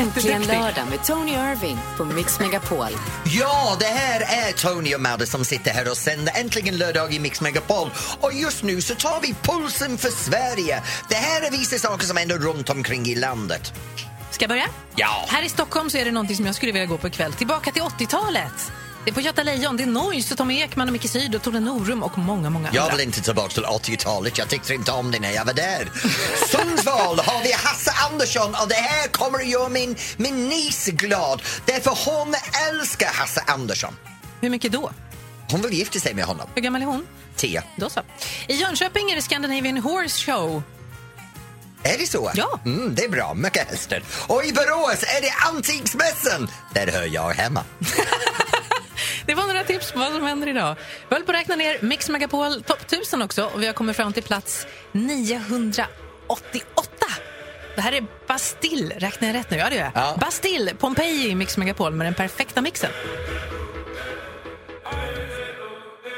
Äntligen lördag med Tony Irving på Mix Megapol. Ja, det här är Tony och Madde som sitter här och sänder Äntligen lördag i Mix Megapol. Och just nu så tar vi pulsen för Sverige. Det här är vissa saker som händer runt omkring i landet. Ska jag börja? Ja. Här i Stockholm så är det någonting som jag skulle vilja gå på ikväll. Tillbaka till 80-talet. Det är på Göta Lejon, det är Noise, Tommy Ekman och Micke Syd och Tone Norum och många, många Jag andra. vill inte tillbaka till 80-talet. Jag tyckte inte om det när jag var där. Sundsvall har vi Hasse Andersson och det här kommer att göra min, min niece glad. Därför hon älskar Hasse Andersson. Hur mycket då? Hon vill gifta sig med honom. Hur gammal är hon? Tio. Då så. I Jönköping är det Scandinavian Horse Show. Är det så? Ja. Mm, det är bra, mycket hästar. Och i Borås är det Antiksmässan. Där hör jag hemma. Det var några tips på vad som händer idag. Vi håller på att räkna ner Mix Megapol topp 1000 också och vi har kommit fram till plats 988. Det här är Bastille, räknar jag rätt nu? Ja, det gör jag. Ja. Bastille, Pompeji i Mix Megapol med den perfekta mixen.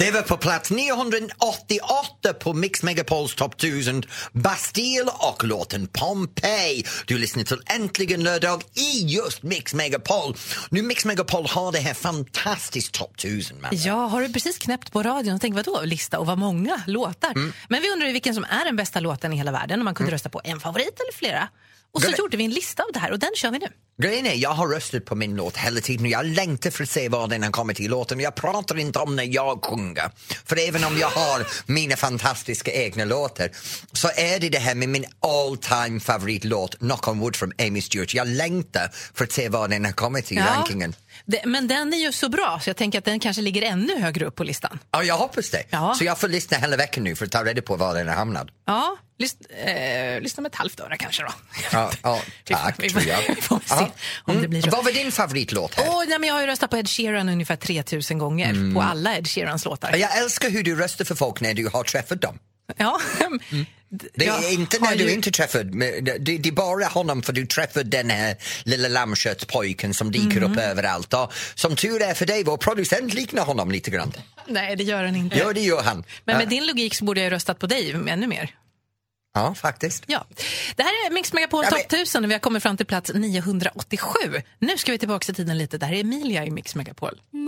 Det var på plats 988 på Mix Megapols topp 1000 Bastille och låten Pompeii. Du lyssnar till Äntligen lördag i just Mix Megapol. Nu Mix Megapol har det här fantastiskt topp 1000. Man. Ja, har du precis knäppt på radion och tänkt vadå lista och vad många låtar? Mm. Men vi undrar vilken som är den bästa låten i hela världen om man kunde rösta på en favorit eller flera. Och så Gulligt. gjorde vi en lista av det här och den kör vi nu. Grejen är, jag har röstat på min låt hela tiden och jag längtar för att se var den har kommit i låten. Jag pratar inte om när jag sjunger. För även om jag har mina fantastiska egna låtar så är det det här med min all time favoritlåt Knock on wood från Amy Stewart. Jag längtar för att se var den har kommit i rankingen. Men den är ju så bra så jag tänker att den kanske ligger ännu högre upp på listan. Ja, jag hoppas det. Ja. Så jag får lyssna hela veckan nu för att ta reda på var den har hamnat. Ja, lys, eh, lyssna med ett halvt öra kanske då. Ja, ja, tack, vi tror jag. vi får se Ja. om det blir så. Vad var din favoritlåt här? Åh, nej, men jag har ju röstat på Ed Sheeran ungefär 3000 gånger Mm. på alla Ed Sheerans låtar. Jag älskar hur du röstar för folk när du har träffat dem. Ja. Det är Jag inte när du ju- inte träffade, men det, det är bara honom för du träffade den här lilla lammköttspojken som dyker Mm. upp överallt. Och som tur är för dig, vår producent liknar honom lite grann. Nej, det gör han inte. Ja, det gör han. Men med ja. din logik så borde jag ju röstat på dig ännu mer. ja, faktiskt. Ja. Det här är Mix Megapol Ja, men- topp 1000 och vi har kommit fram till plats 987. Nu ska vi tillbaka i tiden lite. Det här är Emilia i Mix Megapol. På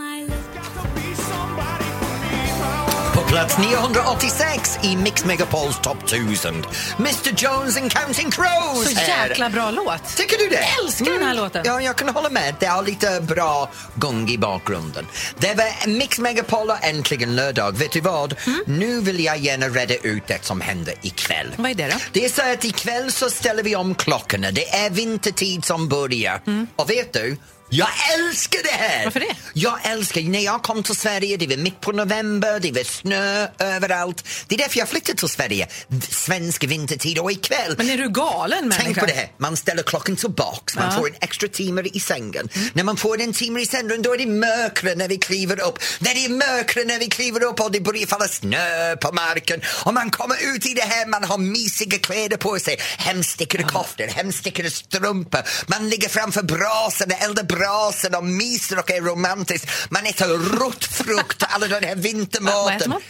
plats 986 i Mix Megapols topp 1000, Mr Jones and Counting Crows Så här. jäkla bra låt! Tycker du det? Mm. Jag älskar den här låten. Ja, jag kan hålla med. Det har lite bra gung i bakgrunden. Det var Mix Megapol och äntligen lördag. Vet du vad? Mm. Nu vill jag gärna reda ut det som händer ikväll. Vad är det då? Det är så att ikväll så ställer vi om klockorna. Det är vintertid som börjar. Och vet du? Jag älskar det här! Mm. Varför det? Jag älskar, när jag kom till Sverige, det var mitt på november, det var snö överallt. Det är därför jag flyttade till Sverige. Svensk vintertid och ikväll Men är du galen människa? Tänk på det här, man ställer klockan tillbaks, man Ja. får en extra timme i sängen. När man får en timme i sängen då är det mörkare när vi kliver upp. När det är mörkare när vi kliver upp och det börjar falla snö på marken och man kommer ut i det här, man har mysiga kläder på sig, hemstickade koftor, hemstickade strumpor. Man ligger framför brasan och eldar brasan och myser och är romantisk. Man äter rotfrukt, alla den här Vad vintermaten. man?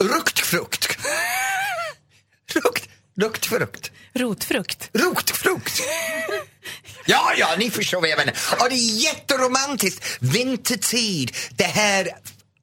Ruktfrukt. Rukt, ruktfrukt. Rotfrukt. Rotfrukt! Ja, ja, ni förstår vad jag menar. Och det är jätteromantiskt. Vintertid, det här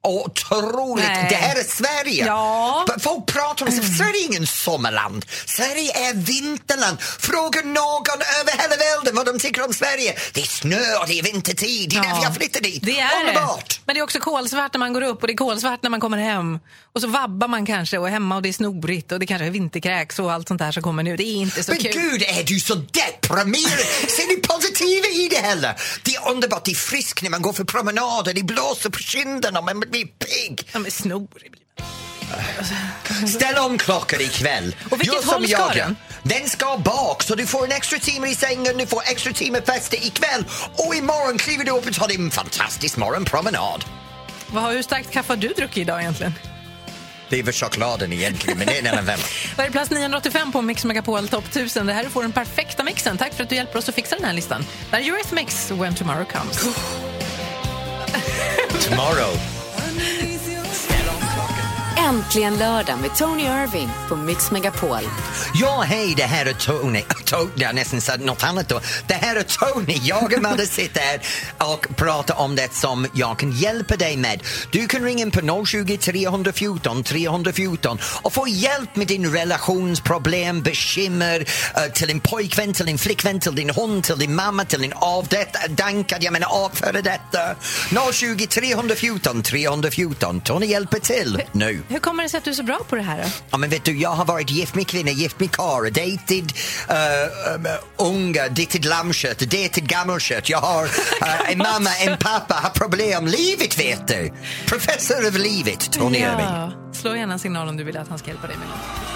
otroligt. Nej. Det här är Sverige. Ja. Folk pratar om Sverige är ingen sommarland. Sverige är vinterland. Fråga någon över hela världen vad de tycker om Sverige. Det är snö och det är vintertid. Det är därför jag flyttar dit. Det är Underbart! det. Men det är också kolsvart när man går upp och det är kolsvart när man kommer hem. Och så vabbar man kanske och hemma och det är snorigt och det kanske är vinterkräks och allt sånt där som kommer nu. Det är inte så Men kul. gud, är du så deprimerad? Ser ni positiva i det heller? Det är underbart, det är friskt när man går för promenader, det blåser på kinderna, man blir pigg. Ja, men snorig blir. Ställ om klockan ikväll. Och vilket Gör som håll ska jag den? Den ska bak, så du får en extra timme i sängen, du får extra timme festa ikväll och imorgon kliver du upp och tar din fantastisk morgonpromenad. Vad, hur starkt kaffe har du druckit idag egentligen? Det är väl chokladen egentligen, men det är en annan femma. Är plats 985 på Mix Megapol Top 1000? Det här är får den perfekta mixen. Tack för att du hjälper oss att fixa den här listan. Det här är Eurythmics, When Tomorrow Comes. Tomorrow. Äntligen lördag med Tony Irving på Mix Megapol. Ja, hej, det här är Tony. Tony jag har nästan sagt något annat då. Det här är Tony. Jag och Madde sitter här och pratar om det som jag kan hjälpa dig med. Du kan ringa in på 020 314 314 och få hjälp med din relationsproblem, bekymmer eh, till din pojkvän, till din flickvän, till din hund, till din mamma, till din avdankad, jag menar av före detta. 020 314 314. Tony hjälper till nu. Hur kommer det sig att du är så bra på det här? Då? Ja, men vet du, jag har varit gift med kvinna, gift med karl, dated uh, um, unga, dated lammkött, dated gammelkött. Jag har uh, en mamma, en pappa, har problem. Livet vet du! Professor över livet, Tony Irving. Ja. Slå gärna en signal om du vill att han ska hjälpa dig med något.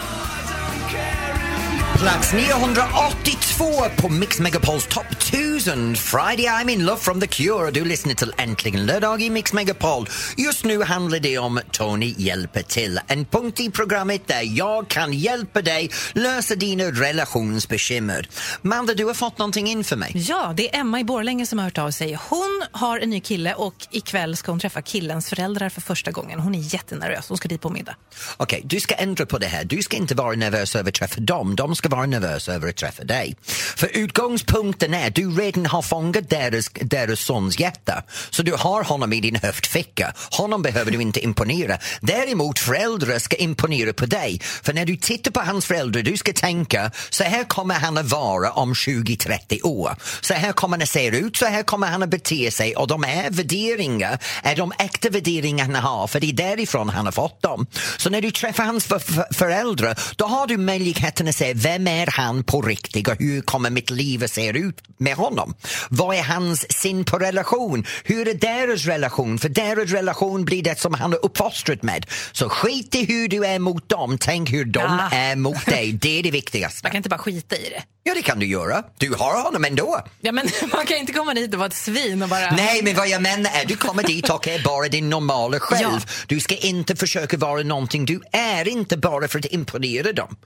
Plats 982 på Mix Megapols Top 1000. Friday I'm in love from The Cure. Du lyssnar till Äntligen lördag i Mix Megapol. Just nu handlar det om Tony hjälper till. En punkt i programmet där jag kan hjälpa dig lösa dina relationsbekymmer. Manda, du har fått någonting in för mig. Ja, det är Emma i Borlänge som har hört av sig. Hon har en ny kille och ikväll ska hon träffa killens föräldrar för första gången. Hon är jättenervös. Hon ska dit på middag. Okej, du ska ändra på det här. Du ska inte vara nervös över att träffa dem. De ska vara nervös över att träffa dig. För utgångspunkten är att du redan har fångat deras, deras sons hjärta. Så du har honom i din höftficka. Honom behöver du inte imponera. Däremot föräldrar ska imponera på dig. För när du tittar på hans föräldrar, du ska tänka så här kommer han att vara om 20-30 år. Så här kommer han att se ut, så här kommer han att bete sig och de här värderingar är de äkta värderingar han har för det är därifrån han har fått dem. Så när du träffar hans föräldrar då har du möjligheten att se vem är han på riktigt och hur kommer mitt liv att se ut med honom? Vad är hans sin på relation? Hur är deras relation? För deras relation blir det som han är uppfostrat med. Så skit i hur du är mot dem, tänk hur de Ja. är mot dig. Det är det viktigaste. Man kan inte bara skita i det. Ja, det kan du göra. Du har honom ändå. Ja, men man kan inte komma dit och vara ett svin och bara... Nej, men vad jag menar är du kommer dit och är bara din normala själv. Ja. Du ska inte försöka vara någonting du är inte bara för att imponera dem.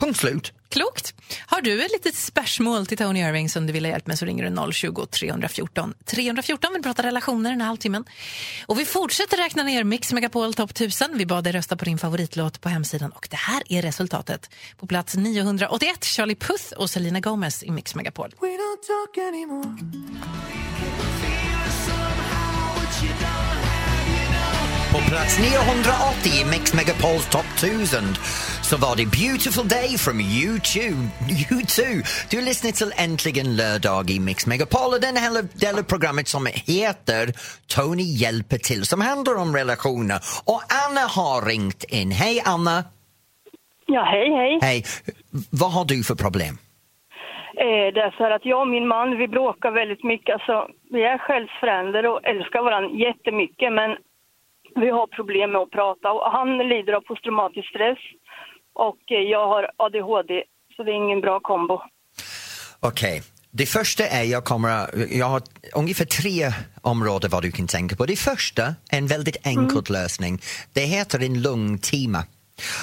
Punkt slut. Klokt. Har du ett litet spörsmål till Tony Irving som du vill ha hjälp med så ringer du 020 314 314. Vi pratar relationer den här halvtimmen. Och vi fortsätter räkna ner Mix Megapol Top 1000. Vi bad dig rösta på din favoritlåt på hemsidan och det här är resultatet. På plats 981 Charlie Puth och Selena Gomez i Mix Megapol. På plats 980 i Mix Megapols Top 1000 så var det Beautiful Day from U2. U2. Du lyssnar till Äntligen lördag i Mix Megapol och den här delen programmet som heter Tony hjälper till som handlar om relationer. Och Anna har ringt in. Hej Anna! Ja, hej, hej. Hej! Vad har du för problem? Eh, det är så här att jag och min man, vi bråkar väldigt mycket. Alltså, vi är själsfränder och älskar varandra jättemycket, men vi har problem med att prata. Och han lider av posttraumatisk stress och eh, jag har ADHD, så det är ingen bra kombo. Okej. Det första är jag kommer jag har ungefär tre områden vad du kan tänka på. Det första, en väldigt enkel lösning. Det heter en lugn-tema.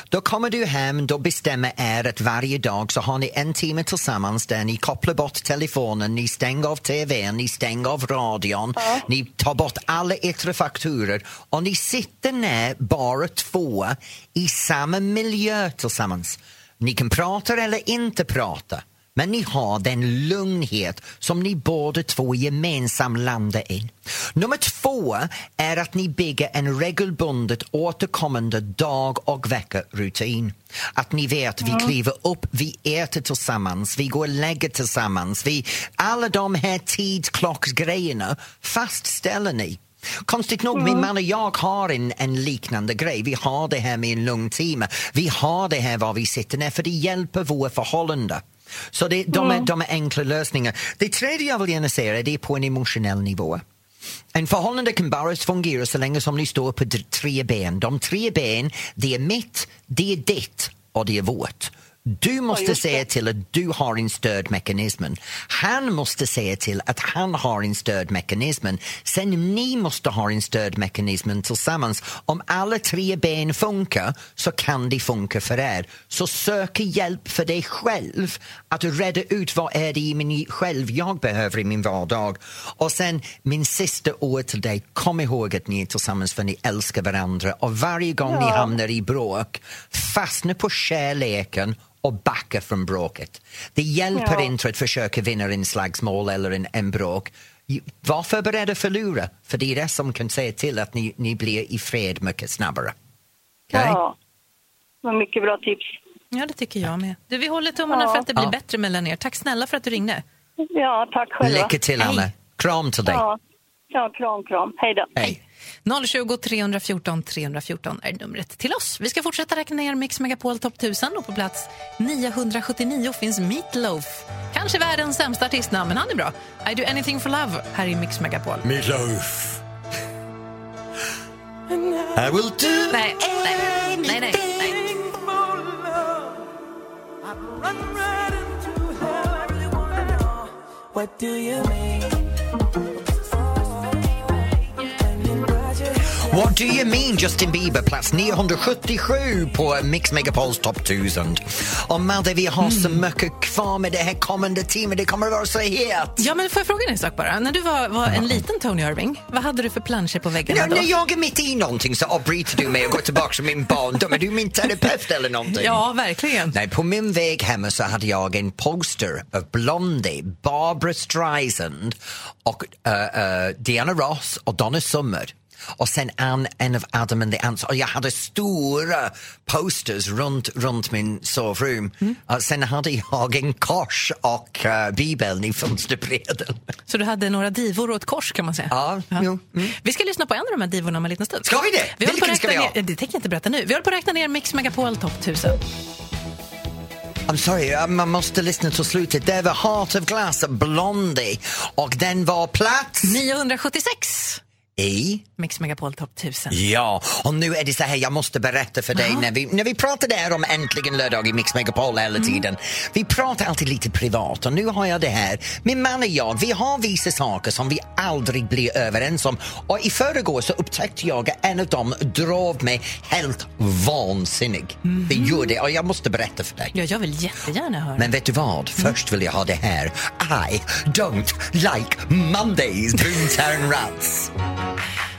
Då kommer du hem, då bestämmer er att varje dag så har ni en timme tillsammans där ni kopplar bort telefonen, ni stänger av tvn, ni stänger av radion, ni tar bort alla yttre faktorer och ni sitter ner bara två i samma miljö tillsammans. Ni kan prata eller inte prata. Men ni har den lugnhet som ni båda två gemensamt landar in. Nummer två är att ni bygger en regelbundet återkommande dag och vecka-rutin. Att ni vet, vi kliver upp, vi äter tillsammans, vi går och lägger tillsammans. Vi, alla de här tidsklocksgrejerna fastställer ni. Konstigt nog, min man och jag har en, en liknande grej. Vi har det här med en lugn timme. Vi har det här var vi sitter ner, för det hjälper våra förhållanden. Så det, de, är, de är enkla lösningar. Det tredje jag vill gärna säga är det är på en emotionell nivå. En förhållande kan bara fungera så länge som ni står på tre ben. De tre ben, det är mitt, det är ditt och det är vårt. Du måste säga till att du har en stödmekanism. Han måste säga till att han har en stödmekanism. Sen ni måste ha en stödmekanism tillsammans. Om alla tre ben funkar så kan det funka för er. Så sök hjälp för dig själv att reda ut vad är det i mig själv jag behöver i min vardag. Och sen min sista ord till dig, kom ihåg att ni är tillsammans för ni älskar varandra och varje gång ni Ja. hamnar i bråk, fastna på kärleken och backa från bråket. Det hjälper Ja. inte att försöka vinna en slagsmål eller en, en bråk. Var förberedd att förlora, för det är det som kan säga till att ni, ni blir i fred mycket snabbare. Okej? Ja. Var mycket bra tips. Ja, det tycker jag med. Du, vi håller tummarna Ja. för att det blir Ja. bättre mellan er. Tack snälla för att du ringde. Ja, tack själva. Lycka till, Hej. Anna. Kram till dig. Ja. ja, kram, kram. Hej då. Hej. 020 314 314 är numret till oss. Vi ska fortsätta räkna ner Mix Megapol Top 1000 och på plats 979 finns Meatloaf. Kanske världens sämsta artistnamn, men han är bra. I do anything for love här i Mix Megapol. Meatloaf. I will do Nej, nej, nej, nej. nej. What do you mean Justin Bieber, plats 977 på Mix Megapols topp 1000. Och Madde, vi har så mycket kvar med det här kommande timmen. Det kommer att vara så het. Ja, men får jag fråga en sak bara? När du var, var en liten Tony Irving, vad hade du för planscher på väggarna Ja, då? när jag är mitt i någonting så avbryter du mig och går tillbaka till min barndom. Är du min terapeut eller någonting? Ja, verkligen. Nej, på min väg hemma så hade jag en poster av Blondie, Barbara Streisand och eh, eh, Diana Ross och Donna Summer. Och sen en, en av Adam and the Ants. Och jag hade stora posters runt, runt min sovrum. Och sen hade jag en kors och uh, bibeln i fönsterbrädan. Så du hade några divor och ett kors kan man säga? Ja, jo, mm. Vi ska lyssna på en av de här divorna om en liten stund. Ska vi det? Vi Vilken ska vi ha? ner, det tänker jag inte berätta nu. Vi håller på att räkna ner Mix Megapol Top 1000. I'm sorry, uh, man måste lyssna till slutet. Det var Heart of Glass Blondie och den var plats 976 i Mix Megapol Top 1000. Ja, och nu är det så här, jag måste berätta för dig, när vi, när vi pratade här om Äntligen lördag i Mix Megapol hela tiden, vi pratar alltid lite privat och nu har jag det här. Min man och jag, vi har vissa saker som vi aldrig blir överens om och i förrgår så upptäckte jag att en av dem drog mig helt vansinnig. Det gjorde det och jag måste berätta för dig. Ja, jag vill jättegärna höra. Men vet du vad? Först vill jag ha det här. I don't like Mondays, Boomtown Rats. Thank you.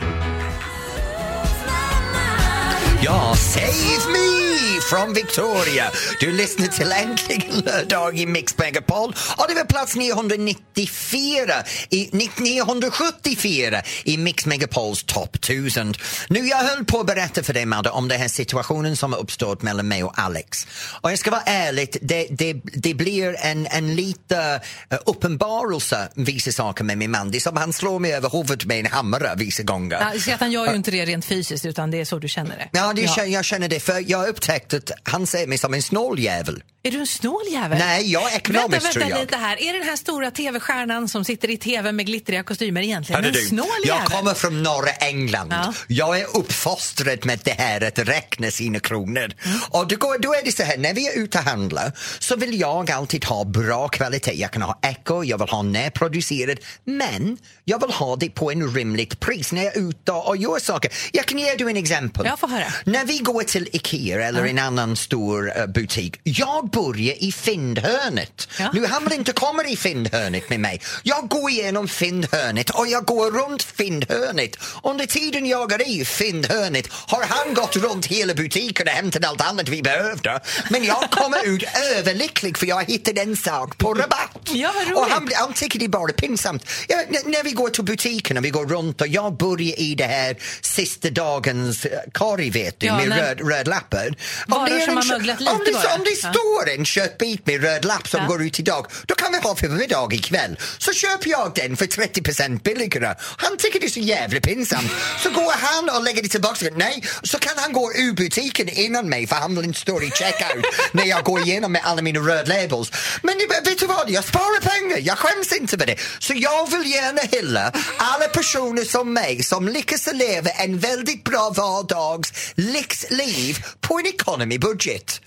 Ja, Save Me från Victoria. Du lyssnar till Äntligen lördag i Mix Megapol och det var plats 994 i, 974 i Mix Megapols topp 1000. Nu, jag höll på att berätta för dig, Madde, om den här situationen som har uppstått mellan mig och Alex. Och jag ska vara ärlig, det, det, det blir en, en lite uh, uppenbarelse vissa saker med min man. Det är som han slår mig över huvudet med en hammare vissa gånger. Ja, så att han gör ju inte det rent fysiskt utan det är så du känner det. Ja, det, känner- jag känner det, för jag har upptäckt att han ser mig som en snåljävel. Är du en snål jävel? Nej, jag är ekonomisk Vänta, tror vänta jag. lite här. Är den här stora tv-stjärnan som sitter i tv med glittriga kostymer egentligen en du, snål jag jävel? kommer från norra England. Ja. Jag är uppfostrad med det här att räkna sina kronor. Mm. Och då, går, då är det så här, när vi är ute och handlar så vill jag alltid ha bra kvalitet. Jag kan ha eco, jag vill ha närproducerad, men jag vill ha det på en rimligt pris när jag är ute och gör saker. Jag kan ge dig en exempel. Jag får höra. När vi går till Ikea eller en annan stor eh, butik, jag börjar i fyndhörnet. Ja. Nu vill inte komma i fyndhörnet med mig. Jag går igenom fyndhörnet och jag går runt fyndhörnet. Under tiden jag är i fyndhörnet har han gått runt hela butiken och hämtat allt annat vi behövde. Men jag kommer ut överlycklig för jag hittade en sak på rabatt. Ja, och han, han tycker det är bara pinsamt. Ja, när vi går till butiken och vi går runt och jag börjar i det här sista dagens eh, korg vet du, Ja, med röd, röd lappar. Om Varor det som har möglat lite om det, bara. Om det Ja. Står en köttbit med röd lapp som Ja. går ut idag, då kan vi ha för middag ikväll. Så köper jag den för 30 billigare. Han tycker det är så jävla pinsamt. Så går han och lägger det tillbaka. Nej, så kan han gå ur butiken innan mig för han vill inte stå i checkout när jag går igenom med alla mina röd labels. Men vet du vad, jag sparar pengar. Jag skäms inte för det. Så jag vill gärna hylla alla personer som mig som lyckas leva en väldigt bra vardags lyxliv på en economy budget.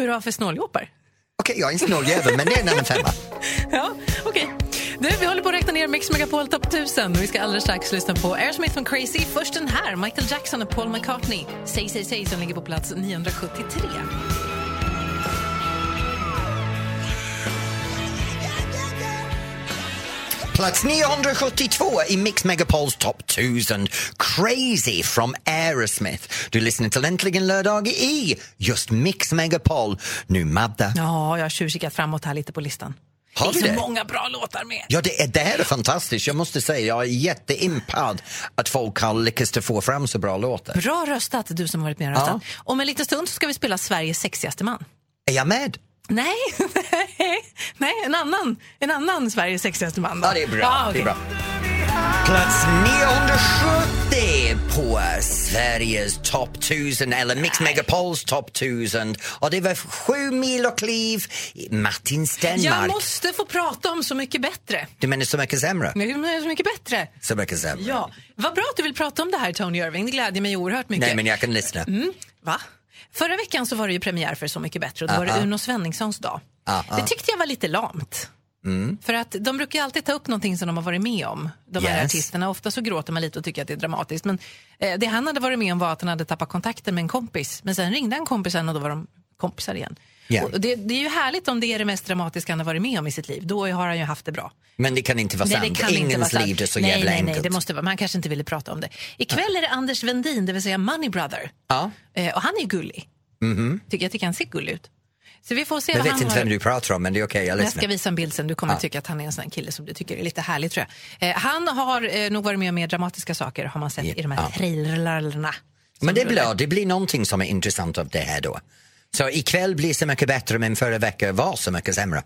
Hur du har för snåljåpar. Okej, jag är en snåljävel, men det är en annan femma. Ja, okej. Du, vi håller på att räkna ner Mix Megapol Top 1000. Vi ska alldeles strax lyssna på Aerosmith från Crazy. Först den här, Michael Jackson och Paul McCartney. Säg, säg, säg, som ligger på plats 973. Plats 972 i Mix Megapols Top 1000. Crazy from Aerosmith. Du lyssnar till Äntligen lördag i just Mix Megapol. Nu Madde. Ja, jag har tjuvkikat framåt här lite på listan. Har det är så många bra låtar med. Ja, det, är, det här är fantastiskt. Jag måste säga, jag är jätteimpad att folk har lyckats att få fram så bra låtar. Bra röstat, du som har varit med och röstat. Om en liten stund ska vi spela Sveriges sexigaste man. Är jag med? Nej, nej en, annan, en annan Sveriges sexigaste man. då. Ja, det är bra. Ja, det okej. är bra. Plats 970 på Sveriges topp 1000 eller Mix Megapols topp 1000. Och det var sju mil och kliv Martin Jag Stenmark. måste få prata om Så mycket bättre. Du menar Så mycket sämre? Det Så mycket bättre. Så mycket sämre? Ja, vad bra att du vill prata om det här Tony Irving. Det glädjer mig oerhört mycket. Nej, men jag kan lyssna. mm, va? Förra veckan så var det ju premiär för Så mycket bättre och då var det Uno Svenningssons dag. Det tyckte jag var lite lamt. För att de brukar ju alltid ta upp någonting som de har varit med om, de här Yes. artisterna. Ofta så gråter man lite och tycker att det är dramatiskt. Men eh, det han hade varit med om var att han hade tappat kontakten med en kompis. Men sen ringde han kompisen och då var de kompisar igen. Ja. Och det, det är ju härligt om det är det mest dramatiska han har varit med om i sitt liv. Då har han ju haft det bra. Men det kan inte vara sant. Ingens liv är så nej, jävla nej, nej, enkelt. det måste vara. Man kanske inte ville prata om det. Ikväll är det Anders Vendin, det vill säga Money Brother. Ja. Eh, och han är ju gullig. Tycker, jag tycker han ser gullig ut. Så vi får se Jag vet inte har. vem du pratar om, men det är okej, jag Jag ska visa en bild sen. Du kommer tycka att han är en sån kille som du tycker är lite härlig tror jag. Eh, han har eh, nog varit med om mer dramatiska saker har man sett i de här Ja. trailerlarna. Men det är bra, det blir någonting som är intressant av det här då. Så ikväll blir så mycket bättre, men förra veckan var så mycket sämre.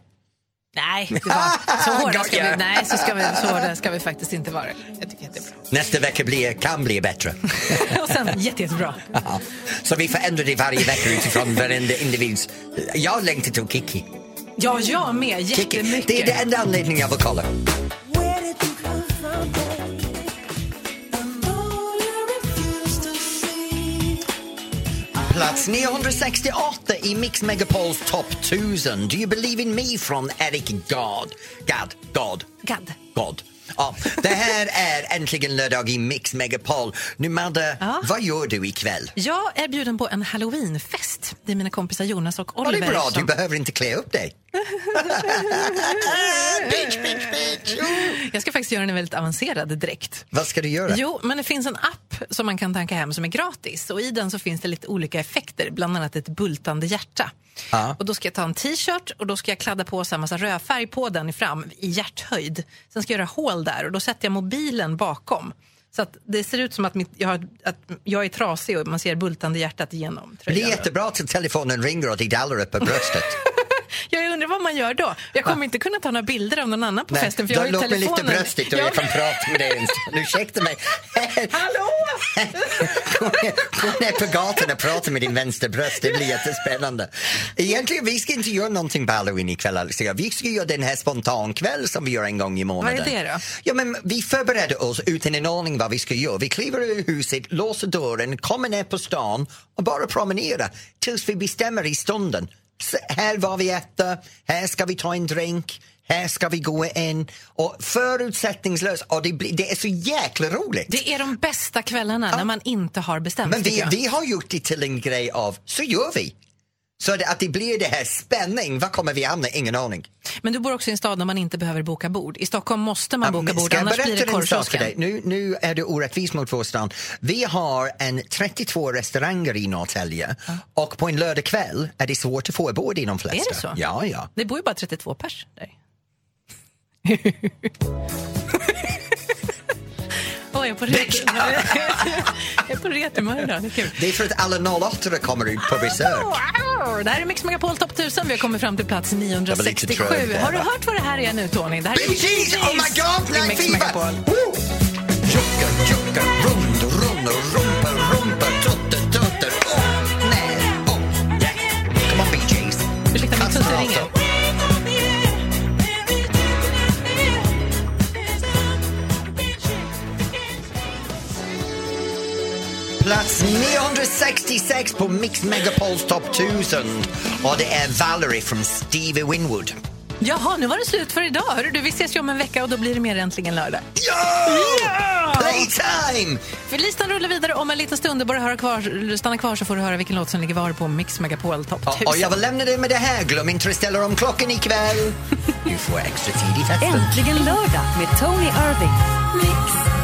Nej, det var, så hårda ska vi, Goja. nej så, ska vi, så hårda ska vi faktiskt inte vara. Jag tycker att det är bra. Nästa vecka blir, kan bli bättre. Och sen jätte, jättebra. Ja. Så vi förändrar det varje vecka utifrån varenda individs... Jag längtar till Kiki. Ja, jag med. Kiki. Jättemycket. Det är den enda anledningen jag vill kolla. Plats 968 i Mix Megapols topp 1000. Do you believe in me från Eric Gad. Gad. Gad. Gadd. God. Ja, det här är äntligen lördag i Mix Megapol. Nu Madde, Ja. vad gör du ikväll? Jag är bjuden på en halloweenfest. Det är mina kompisar Jonas och Ja, Oliver. det är bra, du som- behöver inte klä upp dig. Bitch, bitch, bitch. Jag ska faktiskt göra en väldigt avancerad dräkt. Vad ska du göra? Jo, men det finns en app som man kan tanka hem som är gratis. Och I den så finns det lite olika effekter, bland annat ett bultande hjärta. Ja. Och Då ska jag ta en t-shirt och då ska jag kladda på så här massa rödfärg på den fram i hjärthöjd. Sen ska jag göra hål där och då sätter jag mobilen bakom. Så att det ser ut som att, mitt, jag, har, att jag är trasig och man ser bultande hjärtat igenom Det är tröjan. jättebra att telefonen ringer och det dallar upp på bröstet. Man gör då. Jag kommer inte kunna ta några bilder av någon annan på festen för jag har ju låt mig lyfta telefonen. bröstet och Ja, jag kan prata med dig en stund. Ursäkta mig. Hallå! Gå ner- Gå ner på gatan och prata med din vänsterbröst, det blir jättespännande. Egentligen, vi ska inte göra någonting på halloween ikväll, Alicia. Vi ska göra den här spontankväll som vi gör en gång i månaden. Vad är det då? Ja, men vi förbereder oss utan en aning vad vi ska göra. Vi kliver ur huset, låser dörren, kommer ner på stan och bara promenerar tills vi bestämmer i stunden. Så här var vi äter, här ska vi ta en drink, här ska vi gå in. Och förutsättningslöst, och det, blir, det är så jäkla roligt. Det är de bästa kvällarna när man inte har bestämt. Men vi, vi har gjort det till en grej av, så gör vi. Så att det blir det här spänning, var kommer vi hamna? Ingen aning. Men du bor också i en stad där man inte behöver boka bord. I Stockholm måste man boka bord, annars blir det korvkiosken. Nu, nu är det orättvist mot vår stad. Vi har en 32 restauranger i Norrtälje och på en lördagkväll är det svårt att få bord i de flesta. Är det så? Ja, ja. Det bor ju bara 32 pers där. Jag är på ret- jag är på idag. Det är kul. Det är för att alla 08 kommer ut på besök. Det här är Mix Megapol Top 1000. Vi har kommit fram till plats Jag var lite 967. trög där. Har du hört vad det här är nu, Tony? Det här är Bee Gees! Oh my god, Mix! Megapol. Plats 66 på Mix Megapols topp 1000. Och det är Valerie från Stevie Winwood. Jaha, nu var det slut för idag. Hörru, du, vi ses ju om en vecka och då blir det mer äntligen lördag. Ja! Playtime! För listan rullar vidare om en liten stund. Du bara höra kvar, stanna kvar så får du höra vilken låt som ligger var på Mix Megapol topp 1000. Och jag vill lämna dig med det här. Glöm inte att ställa om klockan ikväll. Du får extra tid i festen. Äntligen lördag med Tony Irving.